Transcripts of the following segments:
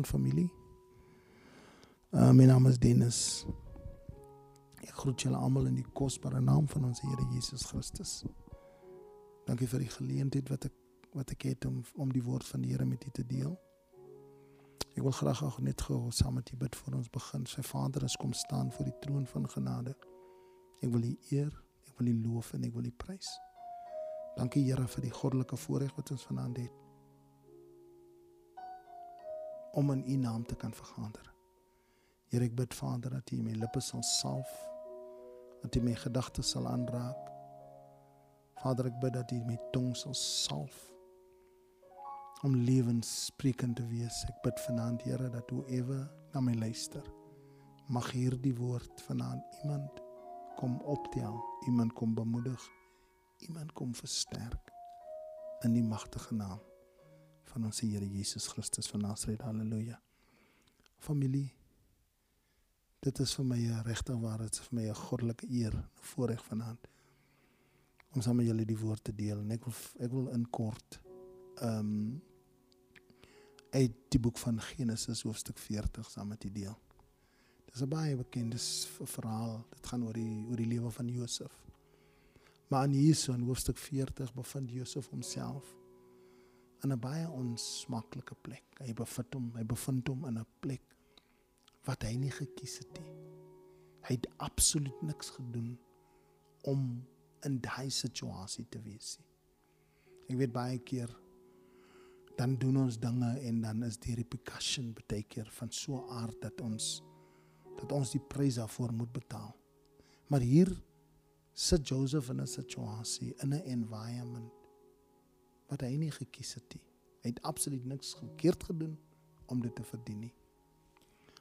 vanaand familie. Uh, my naam is Dennis. Ek groet julle almal in die kosbare naam van ons Here Jesus Christus. Dankie vir die geleentheid wat ek wat ek het om om die woord van die Here met u te deel. Ek wil graag ook net gou saam met u bid voor ons begin. Sy Vader is kom staan voor die troon van genade. Ek wil u eer, ek wil u loof en ek wil u prys. Dankie Here vir die goddelike voorreg wat ons vanaand het om in u naam te kan vergader. Here ek bid Vader dat u my lippe sal salf, dat u my gedagtes sal aanraak. Vader ek bid dat u my tong sal salf om lewenssprekend te wees. Ek bid vanaand Here dat hoe ewe na my luister, mag hierdie woord vanaand iemand kom optel, iemand kom bemoedig, iemand kom versterk in die magtige naam van ons Here Jesus Christus van Nasaret. Halleluja. Familie Dit is vir my 'n regte waar dit is vir my 'n goddelike eer, 'n voorreg vanaand om saam met julle die woord te deel. En ek wil ek wil in kort ehm um, uit die boek van Genesis hoofstuk 40 saam met u deel. Dis 'n baie bekende verhaal. Dit gaan oor die oor die lewe van Josef. Maar in hierso in hoofstuk 40 bevind Josef homself in 'n baie onsmaaklike plek. Hy bevind hom, hy bevind hom in 'n plek wat hy nie gekies het nie. Hy het absoluut niks gedoen om in daai situasie te wees nie. Ek weet baie keer dan doen ons dinge en dan is die repercussion baie keer van so aard dat ons dat ons die prys daarvoor moet betaal. Maar hier sit Joseph in 'n situasie in 'n environment wat hy nie gekies het nie. Hy het absoluut niks verkeerd gedoen om dit te verdien nie.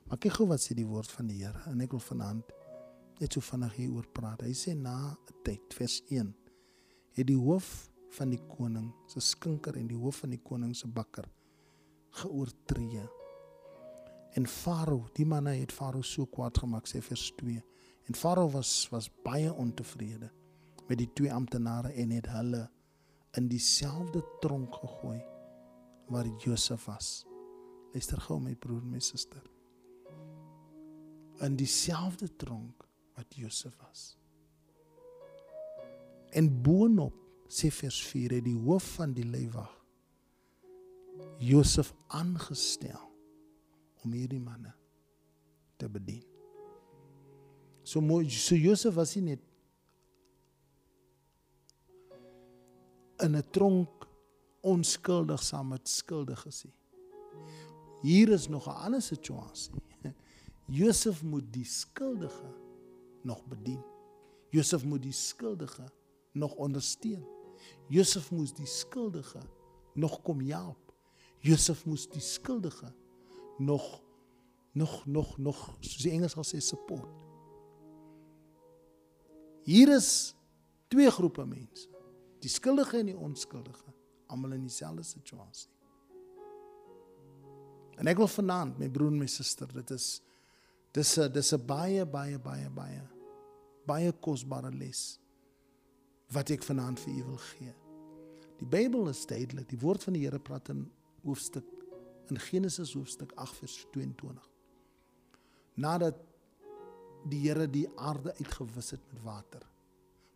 Maar kyk gou wat sê die woord van die Here en ek wil vanaand net so vinnig hieroor praat. Hy sê na 'n tyd vers 1 het die hoof van die koning se skinker en die hoof van die koning se bakker geoortree. En Farao, die manne het Farao so kwaad gemaak sê vers 2. En Farao was was baie ontevrede met die twee amptenare en het hulle in dieselfde tronk gegooi waar Josef was. Luister gou my broer en my suster in dieselfde tronk wat Josef was. En boonop sê vers 4 het die hoof van die leiwag Josef aangestel om hierdie manne te bedien. So mooi so Josef was nie net in 'n tronk onskuldig saam met skuldiges nie. Hier is nog 'n ander situasie. Josef moet die skuldige nog bedien. Josef moet die skuldige nog ondersteun. Josef moes die skuldige nog kom help. Josef moes die skuldige nog nog nog nog soos die Engels sal sê support. Hier is twee groepe mense. Die skuldige en die onskuldige, almal in dieselfde situasie. En ek wil vanaand, my broer en my suster, dit is Dis 'n dis 'n baie baie baie baie baie kosbare les wat ek vanaand vir u wil gee. Die Bybel is duidelik. Die woord van die Here praat in hoofstuk in Genesis hoofstuk 8 vers 22. Nadat die Here die aarde uitgewis het met water,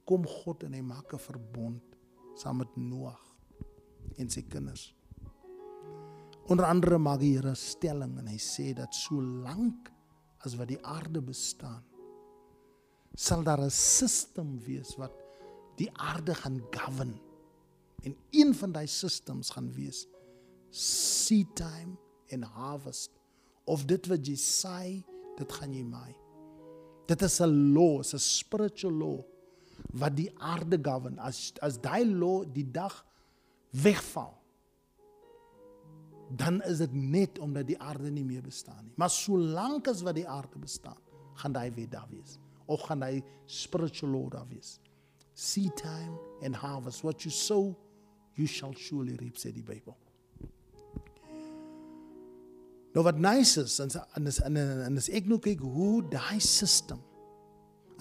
kom God en hy maak 'n verbond saam met Noag en sy kinders. Onder andere maak die Here stelling en hy sê dat solank as wat die aarde bestaan sal daar 'n stelsel wees wat die aarde gaan govern. En een van daai stelsels gaan wees seed time en harvest. Of dit wat jy saai dit gaan jy maai. Dit is 'n law 'n spiritual law wat die aarde govern as as daai law die dag wegval dan is dit net omdat die aarde nie meer bestaan nie. Maar solank as wat die aarde bestaan, gaan daai weer daar wees. Of gaan daai spiritual law daar wees. Seed time and harvest what you sow, you shall surely reap sê die Bybel. Nou wat nice is en en en en as ek nou kyk hoe daai system.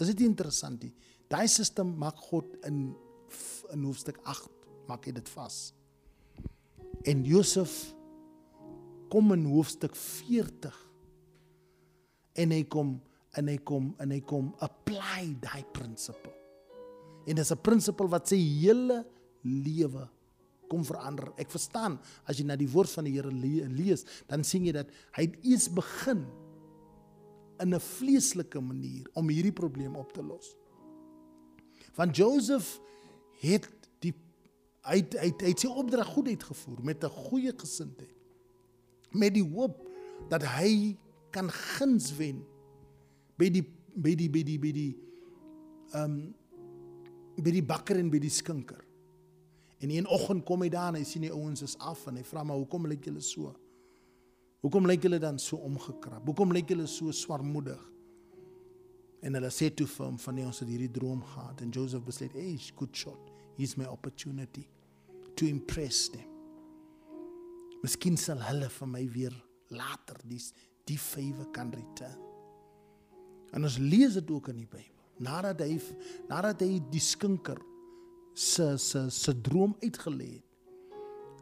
Is dit interessant die daai system maak God in in hoofstuk 8 maak hy dit vas. En Josef kom in hoofstuk 40 en hy kom en hy kom en hy kom apply daai principle. En dis 'n principle wat sy hele lewe kom verander. Ek verstaan as jy na die woord van die Here lees, dan sien jy dat hy eers begin in 'n vleeslike manier om hierdie probleem op te los. Van Joseph het die hy het, hy het, hy het sy opdrag goed uitgevoer met 'n goeie gesindheid. Met die hoop dat hy kan guns wen by die by die by die by die ehm um, by die bakker en by die skinker. En een oggend kom hy daar en hy sien die ouens is af en hy vra maar hoekom lyk julle so? Hoekom lyk julle dan so omgekrap? Hoekom lyk julle so swartmoedig? En hulle sê toe vir hom van nee, ons het hierdie droom gehad en Joseph besluit, "Hey, good shot. Here's my opportunity to impress them." Miskien sal hulle vir my weer later dis die favor kan return. En ons lees dit ook in die Bybel. Nadat hy nadat hy die skinker se se se droom uitgelê het.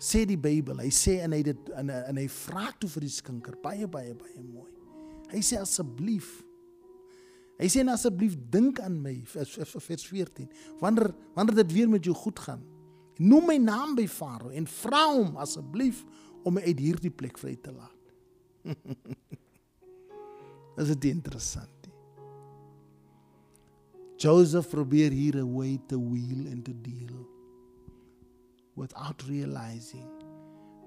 Sê die Bybel, hy sê en hy dit en, en hy vra toe vir die skinker baie baie baie mooi. Hy sê asseblief Hy sê asseblief dink aan my vers, vers 14. Wanneer wanneer dit weer met jou goed gaan, noem my naam by Farao en vra hom asseblief om my uit hierdie plek vry te laat. Dit is interessant. Joseph probeer hier 'n way to wheel and to deal without realizing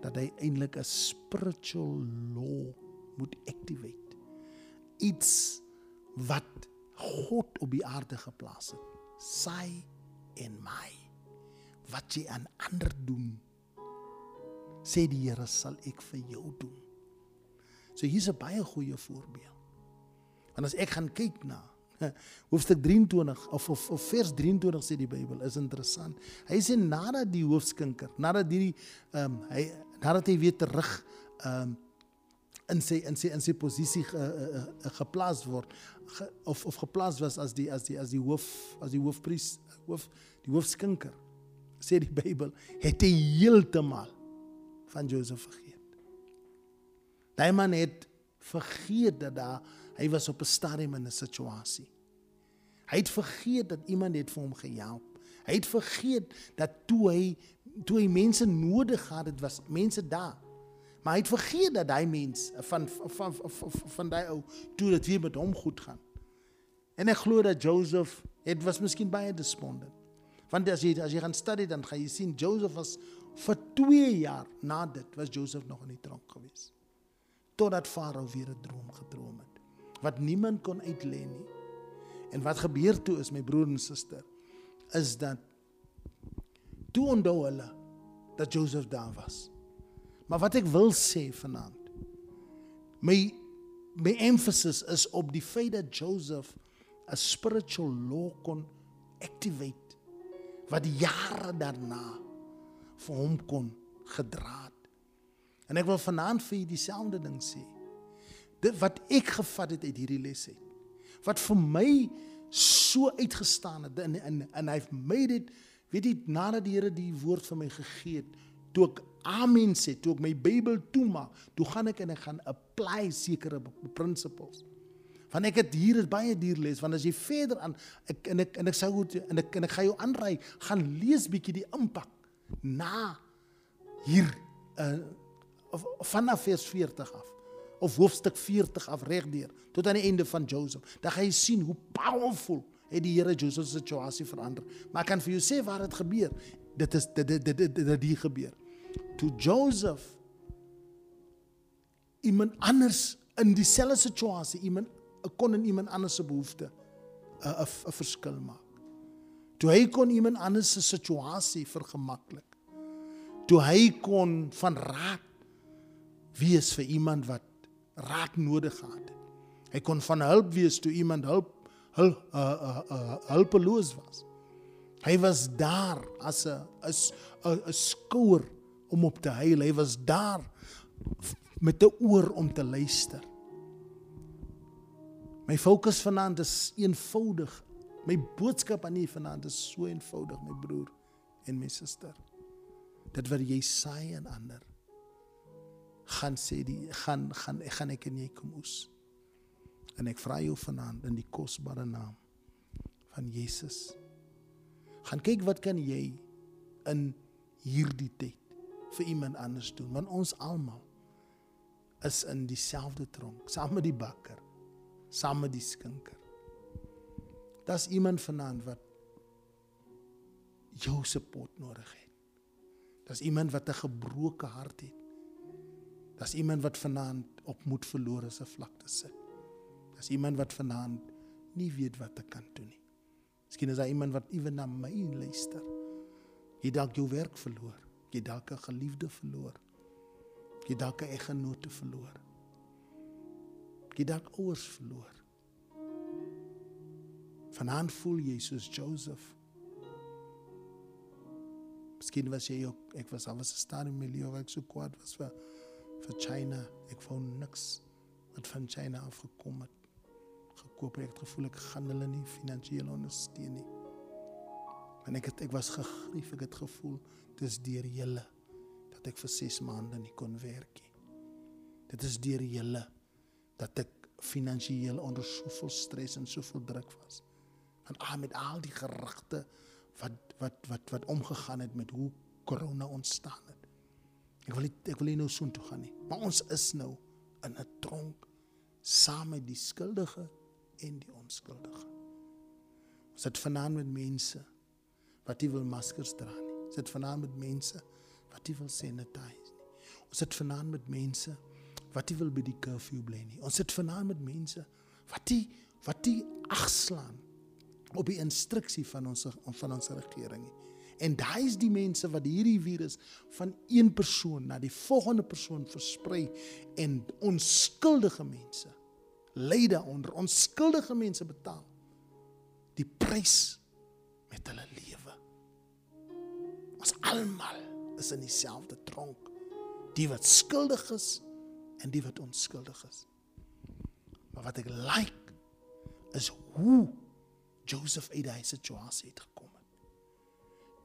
dat hy eintlik 'n spiritual law moet activate. Iets wat God op die aarde geplaas het. Sy en my. Wat jy aan ander doen, sê die Here sal ek vir jou doen. So hier's 'n baie goeie voorbeeld. Want as ek gaan kyk na hoofstuk 23 of, of of vers 23 sê die Bybel is interessant. Hy sê nadat die hoofskinker, nadat hierdie ehm um, hy nadat hy weer terug ehm um, in sy in sy in sy posisie ge, uh, uh, geplaas word ge, of of geplaas was as die as die as die hoof as die hoofpriester hoof die hoofskinker sê die Bybel het hy heeltemal van Josef vergeet. Daai man het vergeet dat daar hy was op 'n stadium in 'n situasie. Hy het vergeet dat iemand het vir hom gehelp. Hy het vergeet dat toe hy toe hy mense nodig gehad het, was mense daar. Maar hy het vergeet dat daai mens van van van, van, van daai ou toe dit weer met hom goed gaan. En ek glo dat Joseph het was miskien baie despondent. Want as jy as jy gaan studie dan gaan jy sien Joseph was vir 2 jaar na dit was Joseph nog in die tronk gewees. Totdat Farao weer 'n droom gedroom het wat niemand kon uitlê nie. En wat gebeur toe is my broer en suster is dat toe onthou hulle dat Joseph daar was. Maar wat ek wil sê vanaand my my emphasis is op die feit dat Joseph 'n spiritual law kon activate wat jare daarna vir hom kon gedra het. En ek wil vanaand vir julle dieselfde ding sê. Dit wat ek gevat het uit hierdie les uit wat vir my so uitgestaan het en en en hy made it weet jy nadat die Here die woord vir my gegee het toe ek amen sê toe ek my Bybel toemaak toe gaan ek en ek gaan apply sekere principles want ek het hier is baie duur les want as jy verder aan ek en ek en ek sou en ek en ek gaan jou aanraai gaan lees bietjie die impak na hier uh, vanaf vers 40 af of hoofstuk 40 af regdeur tot aan die einde van Joseph. Dan gaan jy sien hoe powerful het die Here Joseph se situasie verander. Maar ek kan vir jou sê waar dit gebeur. Dit is dit dit dit dit dit gebeur. Toe Joseph iemand anders in dieselfde situasie, iemand kon in iemand anders se behoefte 'n 'n 'n verskil maak. Toe hy kon iemand anders se situasie vergemaklik. Toe hy kon van raad wees vir iemand wat raak nodig gehad het. Hy kon van hulp wees toe iemand hulp hulp uh, uh, uh, hulpeloos was. Hy was daar as 'n 'n 'n skouer om op te huil. Hy was daar met 'n oor om te luister. My fokus vanaand is eenvoudig. My boodskap aan u vanaand is so eenvoudig, my broer en my suster. Dit wat jy saai aan ander, gaan sê die gaan gaan ek gaan ek en jy kom oes. En ek vra jou vanaand in die kosbare naam van Jesus. Gaan kyk wat kan jy in hierdie tyd vir iemand anders doen want ons almal is in dieselfde tronk saam met die bakker saam met die skinker. Das iemand vanaand wat jou support nodig het. Das iemand wat 'n gebroke hart het. Das iemand wat vanaand op moed verlore se vlakte sit. Das iemand wat vanaand nie weet wat te kan doen nie. Miskien is daar iemand wat ewen na my luister. Jy dalk jou werk verloor. Jy dalk 'n geliefde verloor. Jy dalk 'n eggenoot verloor. Jy dalk ouers verloor. Vanaand voel jy soos Joseph. Miskien was jy ook ek was al was 'n stadium milieu waar ek so kwaad was vir vir China. Ek wou niks wat van China afgekom het gekoop het. Ek het gevoel ek gaan hulle nie finansiëel ondersteun nie. En ek het ek was gegrief. Ek het gevoel dis deur julle dat ek vir 6 maande nie kon werk nie. Dit is deur julle dat ek finansiëel onder soveel stres en soveel druk was. En al met al die gerugte wat wat wat wat omgegaan het met hoe corona ontstaan het. Ek wil nie, ek wil nie nou so toe gaan nie. Maar ons is nou in 'n tronk saam met die skuldige en die onskuldige. Ons sit vanaand met mense wat nie wil maskers dra nie. Ons sit vanaand met mense wat nie wil sanitize nie. Ons sit vanaand met mense wat nie wil by die curfew bly nie. Ons sit vanaand met mense wat nie wat nie agslaan op die instruksie van ons van ons regering nie. En daai is die mense wat hierdie virus van een persoon na die volgende persoon versprei en onskuldige mense ly daaronder. Onskuldige mense betaal die prys met hulle lewe. Ons almal is in dieselfde tronk. Die wat skuldig is en die wat onskuldig is. Maar wat ek like is hoe Joseph uit daai situasie het gekom het.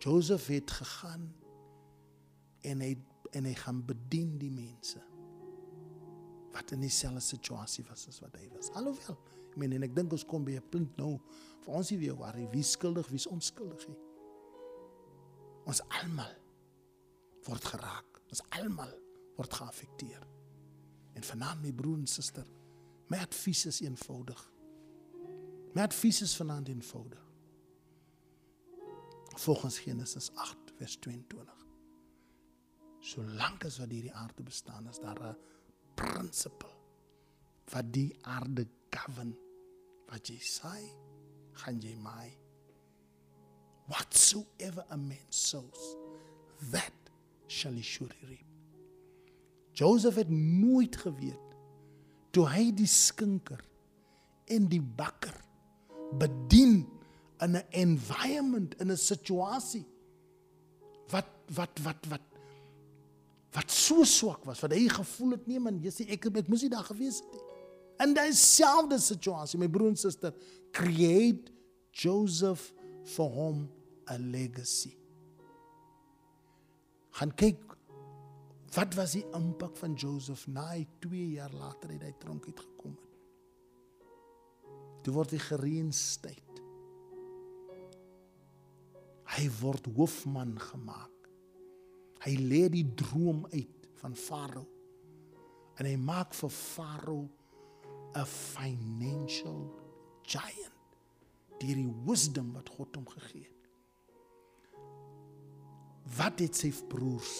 Joseph het gegaan en hy en hy gaan bedien die mense wat in dieselfde situasie was as wat hy was. Alhoewel, ek meen en ek dink ons kom by 'n punt nou vir ons nie weer waar wie skuldig, wie onskuldig is. Ons almal word geraak. Ons almal word geaffekteer. En vanaand my broer en suster, my advies is eenvoudig. My advies is vanaand eenvoudig. Volgens Genesis 8 vers 22. Solank as wat hierdie aarde bestaan, is daar 'n principle wat die aarde govern. Wat jy sê, gaan jy maai. Whatsoever a man sows, that shall he surely reap. Joseph het nooit geweet toe hy die skinker en die bakker bedien in 'n environment in 'n situasie wat wat wat wat wat so swak was wat hy gevoel het nee man jy sê ek ek moes nie daar gewees het nie in dieselfde situasie my broer en suster create Joseph for hom a legacy gaan kyk wat was die impak van Joseph na hy 2 jaar later uit hy tronk uit gekom het toe word hy gereinstate hy word hoofman gemaak. Hy lê die droom uit van Farao. En hy maak vir Farao 'n financial giant deur die wisdom wat God hom gegee het. Wat het sy broers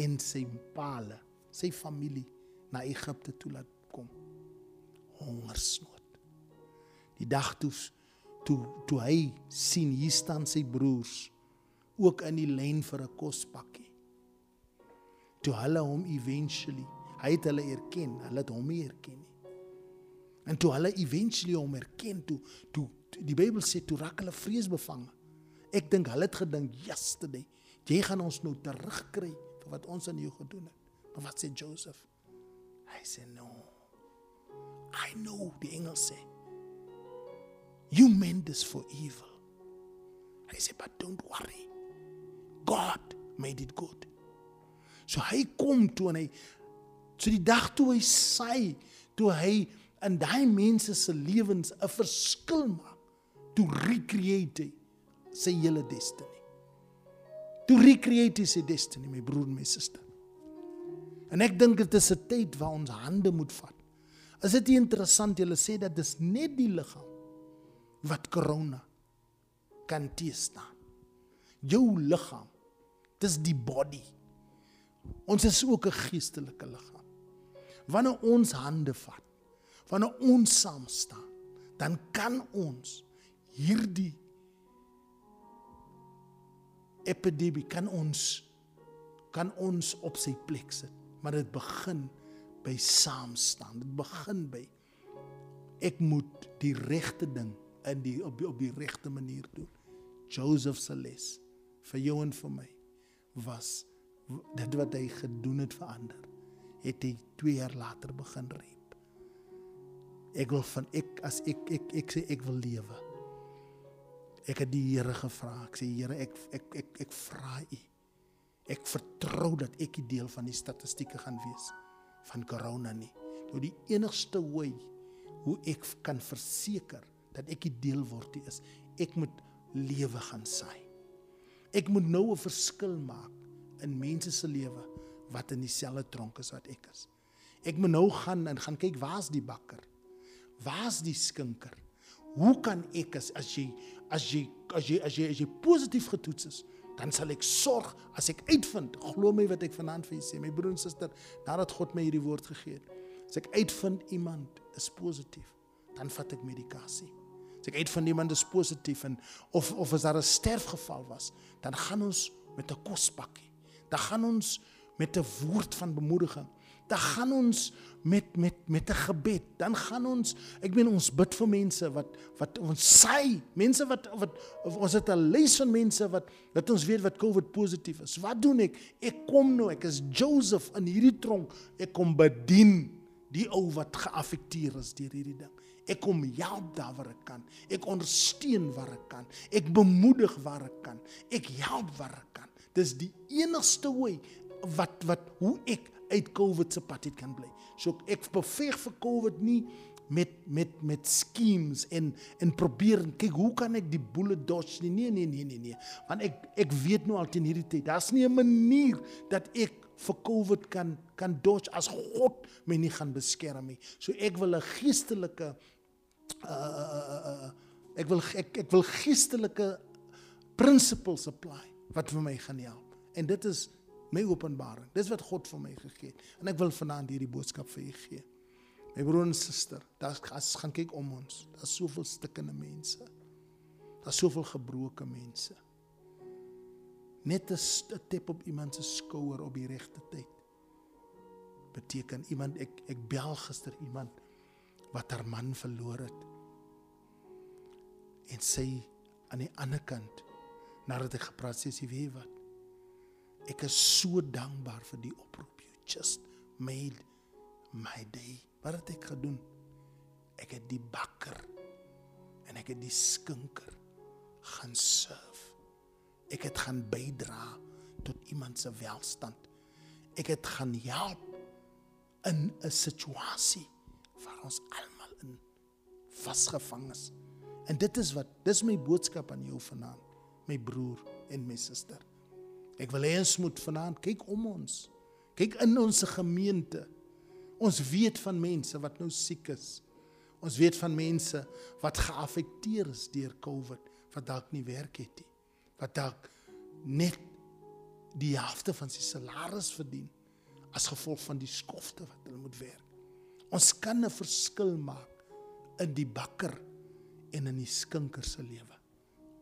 en sy paale, sy familie na Egipte toe laat kom? Hongersnood. Die dag toe toe toe hy sien hier staan sy broers ook in die lyn vir 'n kospakkie. Toe hulle hom eventually, hy het hulle erken, hulle het hom nie erken nie. En toe hulle eventually hom erken toe toe die Bybel sê toe raak hulle vreesbevange. Ek dink hulle het gedink yesterday, jy gaan ons nou terugkry vir wat ons aan jou gedoen het. Maar wat sê Joseph? Hy sê no. I know die engel sê You meant this for evil. Hy sê, but don't worry. God made it good. So hy kom toe en hy So die dag toe hy saai, toe hy in daai mense se lewens 'n verskil maak, toe recreate hy sy hele destiny. Toe recreate hy sy destiny, my broer en my suster. En ek dink dit is 'n tyd waar ons hande moet vat. Is dit interessant jy sê dat dis net die liggaam wat corona kan teëstaan. Jou liggaam, dis die body. Ons is ook 'n geestelike liggaam. Wanneer ons hande vat, wanneer ons saam staan, dan kan ons hierdie epidemie kan ons kan ons op sy plek sit, maar dit begin by saam staan. Dit begin by ek moet die regte ding in die op die, die regte manier doen. Joseph se les vir jou en vir my was dit wat hy gedoen het vir ander. Het hy 2 jaar later begin reep. Ek wil van ek as ek ek ek, ek sê ek wil lewe. Ek het die Here gevra. Ek sê Here, ek ek ek ek, vra U. Ek vertrou dat ek 'n deel van die statistieke gaan wees van corona nie. Nou die enigste way hoe ek kan verseker dat ek 'n deel word is, ek moet lewe gaan saai. Ek moet nou 'n verskil maak in mense se lewe wat in dieselfde tronk is wat ek is. Ek moet nou gaan en gaan kyk waar's die bakker? Waar's die skinker? Hoe kan ek as as jy as jy as jy as jy as jy positief getoets is, dan sal ek sorg as ek uitvind, glo my wat ek vanaand vir julle sê, my broer en suster, nadat God my hierdie woord gegee het. As ek uitvind iemand is positief, dan vat ek medikasie. As ek uitvind iemand is positief en of of as daar 'n sterfgeval was, dan gaan ons met 'n kospakkie. Dan gaan ons met 'n woord van bemoediging. Dan gaan ons met met met 'n gebed. Dan gaan ons, ek meen ons bid vir mense wat wat ons sê, mense wat wat ons het 'n lys van mense wat wat ons weet wat COVID positief is. Wat doen ek? Ek kom nou, ek is Joseph in hierdie tronk. Ek kom bedien die ou wat geaffekteer is deur hierdie ding. Ek kom help daar waar ek kan. Ek ondersteun waar ek kan. Ek bemoedig waar ek kan. Ek help waar ek kan. Dis die enigste wy wat wat hoe ek uit COVID se pad uit kan bly. So ek beveg vir COVID nie met met met schemes en en probeer kyk hoe kan ek die boele dodge nie nee nee nee nee nee want ek ek weet nou al teen hierdie tyd daar's nie 'n manier dat ek vir COVID kan kan dodge as God my nie gaan beskerm nie so ek wil 'n geestelike uh, ek wil ek ek wil geestelike principles apply wat vir my gaan help. En dit is my openbaring. Dis wat God vir my gegee het. En ek wil vanaand hierdie boodskap vir u gee. My broer en suster, daar's as gaan kyk om ons. Daar's soveel stikkende mense. Daar's soveel gebroke mense. Net 'n step op iemand se skouer op die regte tyd beteken iemand ek ek bel gister iemand wat haar man verloor het. En sy aan die ander kant nadat ek gepraat sê sy weet wat. Ek is so dankbaar vir die oproep. You just made my day. Wat het ek gedoen? Ek het die bakker en ek het die skinker gaan serve. Ek het gaan bydra tot iemand se welstand. Ek het gaan help in 'n situasie waar ons almal in vasgevang is. En dit is wat dis my boodskap aan jou vanaand, my broer en my suster. Ek wil hê ons moet vanaand kyk om ons. Kyk in ons gemeente. Ons weet van mense wat nou siek is. Ons weet van mense wat geaffekteer is deur COVID, wat dalk nie werk het nie. Wat dalk net die helfte van sy salaris verdien as gevolg van die skofte wat hulle moet werk. Ons kan 'n verskil maak in die bakker en in die skinker se lewe.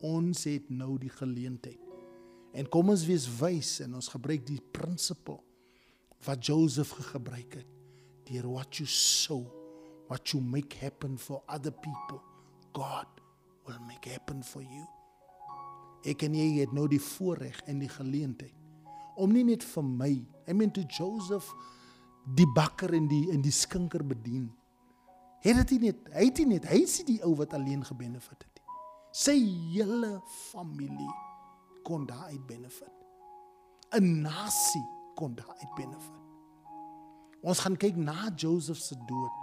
Ons het nou die geleentheid. En kom ons wees wys en ons gebruik die prinsipel wat Joseph gebruik het. Deur what you sow, what you make happen for other people, God will make happen for you. Ek en jy het nou die voorreg en die geleentheid om nie net vir my, I mean to Joseph die bakker en die in die skinker bedien. Het dit nie net, hy het nie net, hy is die ou wat alleen gebenefit het. Sy hele familie kon daaruit benefit. 'n Nasie kon daaruit benefit. Ons gaan kyk na Joseph se dood.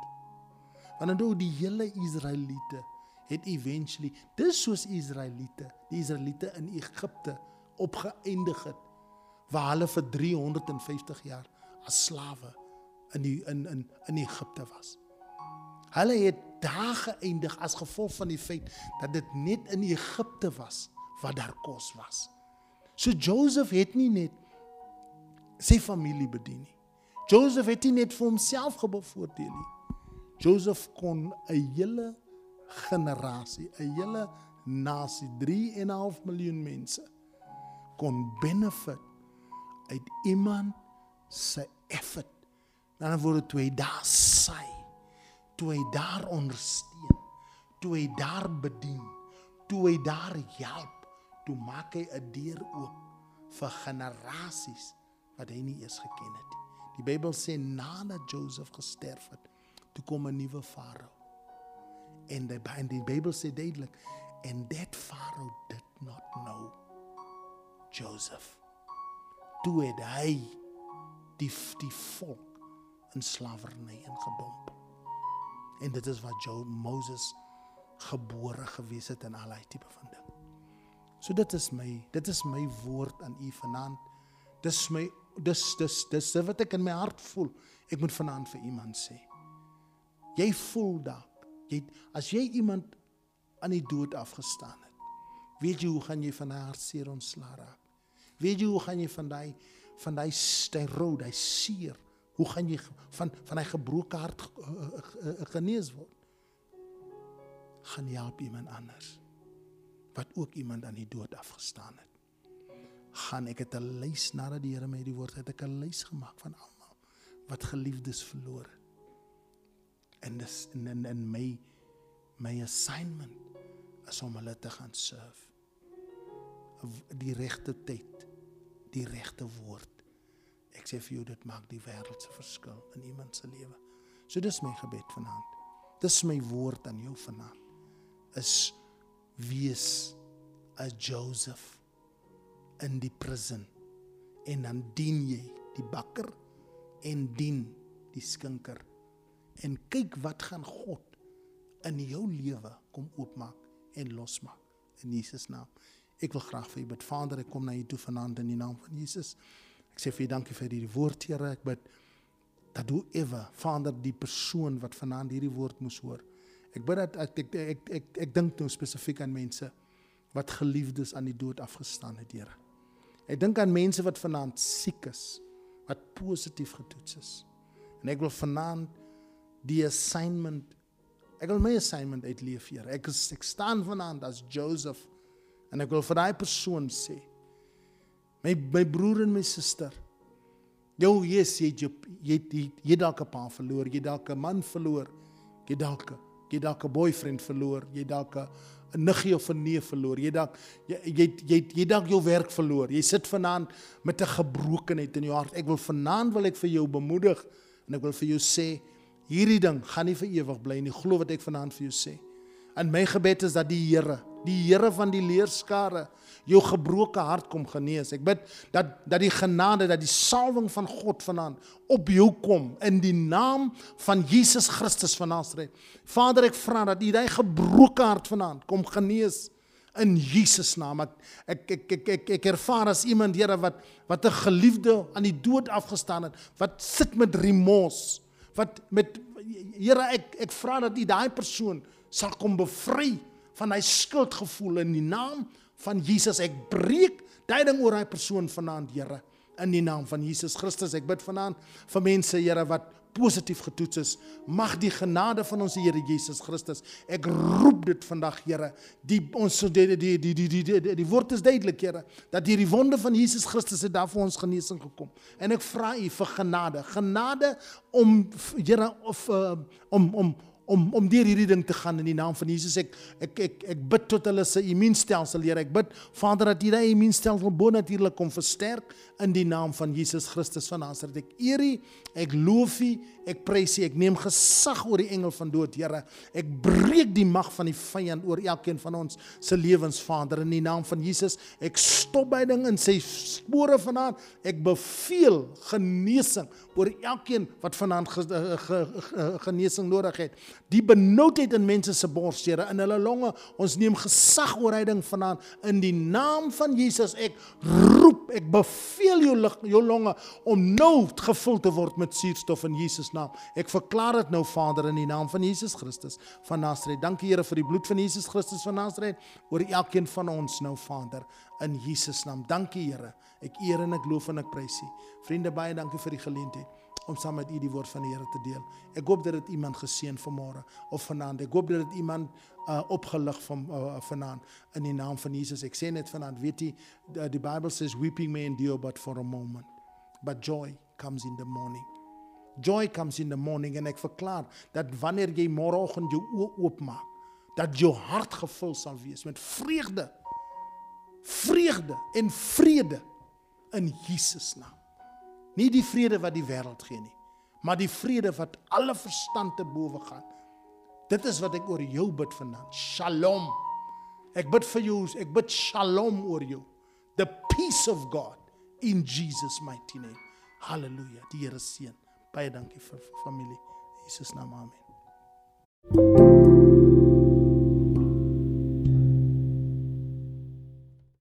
Want dan die hele Israeliete het eventually dis soos Israeliete, die Israeliete in Egipte opgeëindig het waar hulle vir 350 jaar as slawe in die in in in Egipte was. Hulle het daar geëindig as gevolg van die feit dat dit net in Egipte was wat daar kos was. So Joseph het nie net sy familie bedien nie. Joseph het nie net vir homself gebevoordeel nie. Joseph kon 'n hele generasie, 'n hele nasie, 3.5 miljoen mense kon benefit uit iemand se effort. Dan word dit toe hy daar sy, toe hy daar ondersteun, toe hy daar bedien, toe hy daar help, toe maak hy 'n deur oop vir generasies wat hy nie eens geken het nie. Die Bybel sê nadat Joseph gesterf het, toe kom 'n nuwe farao. En die, en die Bybel sê duidelik and that farao did not know Joseph. Toe het hy die die volk in slawerny ingedomp. En dit is wat Jo Moses gebore gewees het in al hy tipe van ding. So dit is my dit is my woord aan u vanaand. Dis my dis dis dis wat ek in my hart voel. Ek moet vanaand vir iemand sê. Jy voel dalk jy as jy iemand aan die dood afgestaan het. Weet jy hoe gaan jy van haar seer ontslaa raak? Weet jy hoe gaan jy van daai van daai sterou, daai seer, hoe gaan jy van van daai gebroke hart genees word? Gaan jy help iemand anders wat ook iemand aan die dood afgestaan het. Gaan ek het 'n lys nadat die Here my die woord het ek 'n lys gemaak van almal wat geliefdes verloor het. En dis in in, in my my assignment is om hulle te gaan serve. Die regte tyd, die regte woord. Ek sê vir jou dit maak die wêreld se verskil in iemand se lewe. So dis my gebed vanaand. Dis my woord aan jou vanaand. Is wees 'n Joseph in die prison en dan dien jy die bakker en dien die skinker en kyk wat gaan God in jou lewe kom oopmaak en losmaak in Jesus naam. Ek wil graag vir u bid. Vader, ek kom na u toe vanaand in die naam van Jesus. Ek sê vir u dankie vir hierdie woord, Here. Ek bid dat hoe ewe, Vader, die persoon wat vanaand hierdie woord moes hoor. Ek bid dat ek ek ek ek, ek, ek dink nou spesifiek aan mense wat geliefdes aan die dood afgestaan het, Here. Ek dink aan mense wat vanaand siek is, wat positief getoets is. En ek wil vanaand die assignment Ek wil my assignment uitleef hier. Ek is ek staan vanaand as Joseph en ek wil vir daai persoon sê my my broer en my suster jou yes jy jy jy, jy dalk 'n pa verloor, jy dalk 'n man verloor, jy dalk jy dalk 'n boyfriend verloor, jy dalk 'n niggie of 'n neef verloor, jy dalk jy jy jy, jy dalk jou werk verloor. Jy sit vanaand met 'n gebrokenheid in jou hart. Ek wil vanaand wil ek vir jou bemoedig en ek wil vir jou sê hierdie ding gaan nie vir ewig bly nie. Glo wat ek vanaand vir jou sê. En my gebed is dat die Here, die Here van die leerskare jou gebroke hart kom genees. Ek bid dat dat die genade, dat die salwing van God vanaand op jou kom in die naam van Jesus Christus van Nasaret. Vader, ek vra dat U daai gebroke hart vanaand kom genees in Jesus naam. Ek ek ek ek ek, ek ervaar as iemand Here wat wat 'n geliefde aan die dood afgestaan het, wat sit met remorse wat met Here ek ek vra dat U daai persoon sal kom bevry van hy skuldgevoel in die naam van Jesus. Ek breek daai ding oor daai persoon vanaand, Here, in die naam van Jesus Christus. Ek bid vanaand vir mense, Here, wat positief getoets is. Mag die genade van ons Here Jesus Christus. Ek roep dit vandag, Here. Die ons die die die die die die, die, die, woord is duidelik, Here, dat hierdie wonde van Jesus Christus het daar vir ons genesing gekom. En ek vra U vir genade. Genade om Here of uh, om om om om deur hierdie ding te gaan in die naam van Jesus. Ek ek ek ek bid tot hulle se immuunstelsel, Here. Ek bid Vader dat hierdie immuunstelsel bo natuurlik kom versterk in die naam van Jesus Christus van Nasaret. Ek eer U, ek loof U, ek prys U. Ek neem gesag oor die engel van dood, Here. Ek breek die mag van die vyand oor elkeen van ons se lewens, Vader, in die naam van Jesus. Ek stop by ding in sy spore vanaand. Ek beveel genesing oor elkeen wat vanaand genesing nodig het die benoudheid in mense se bors, Here, in hulle longe. Ons neem gesag oor hy ding vanaand in die naam van Jesus. Ek roep, ek beveel jou lig, jou longe om nou gevul te word met suurstof in Jesus naam. Ek verklaar dit nou Vader in die naam van Jesus Christus van Nasaret. Dankie Here vir die bloed van Jesus Christus van Nasaret oor elkeen van ons nou Vader in Jesus naam. Dankie Here. Ek eer en ek loof en ek prys U. Vriende baie dankie vir die geleentheid om saam met u die woord van die Here te deel. Ek hoop dat dit iemand geseën vanmôre of vanaand. Ek hoop dat dit iemand uh, opgelig van uh, vanaand in die naam van Jesus. Ek sê net vanaand, weet jy, die, die Bible says weeping may endure but for a moment, but joy comes in the morning. Joy comes in the morning en ek verklaar dat wanneer jy môreoggend jou oë oopmaak, dat jou hart gevul sal wees met vreugde. Vreugde en vrede in Jesus naam. Nie die vrede wat die wêreld gee nie, maar die vrede wat alle verstand te bowe gaan. Dit is wat ek oor jou bid vanaand. Shalom. Ek bid vir jou, ek bid shalom oor jou. The peace of God in Jesus mighty name. Halleluja. Die Here seën. Baie dankie vir familie. Jesus naam. Amen.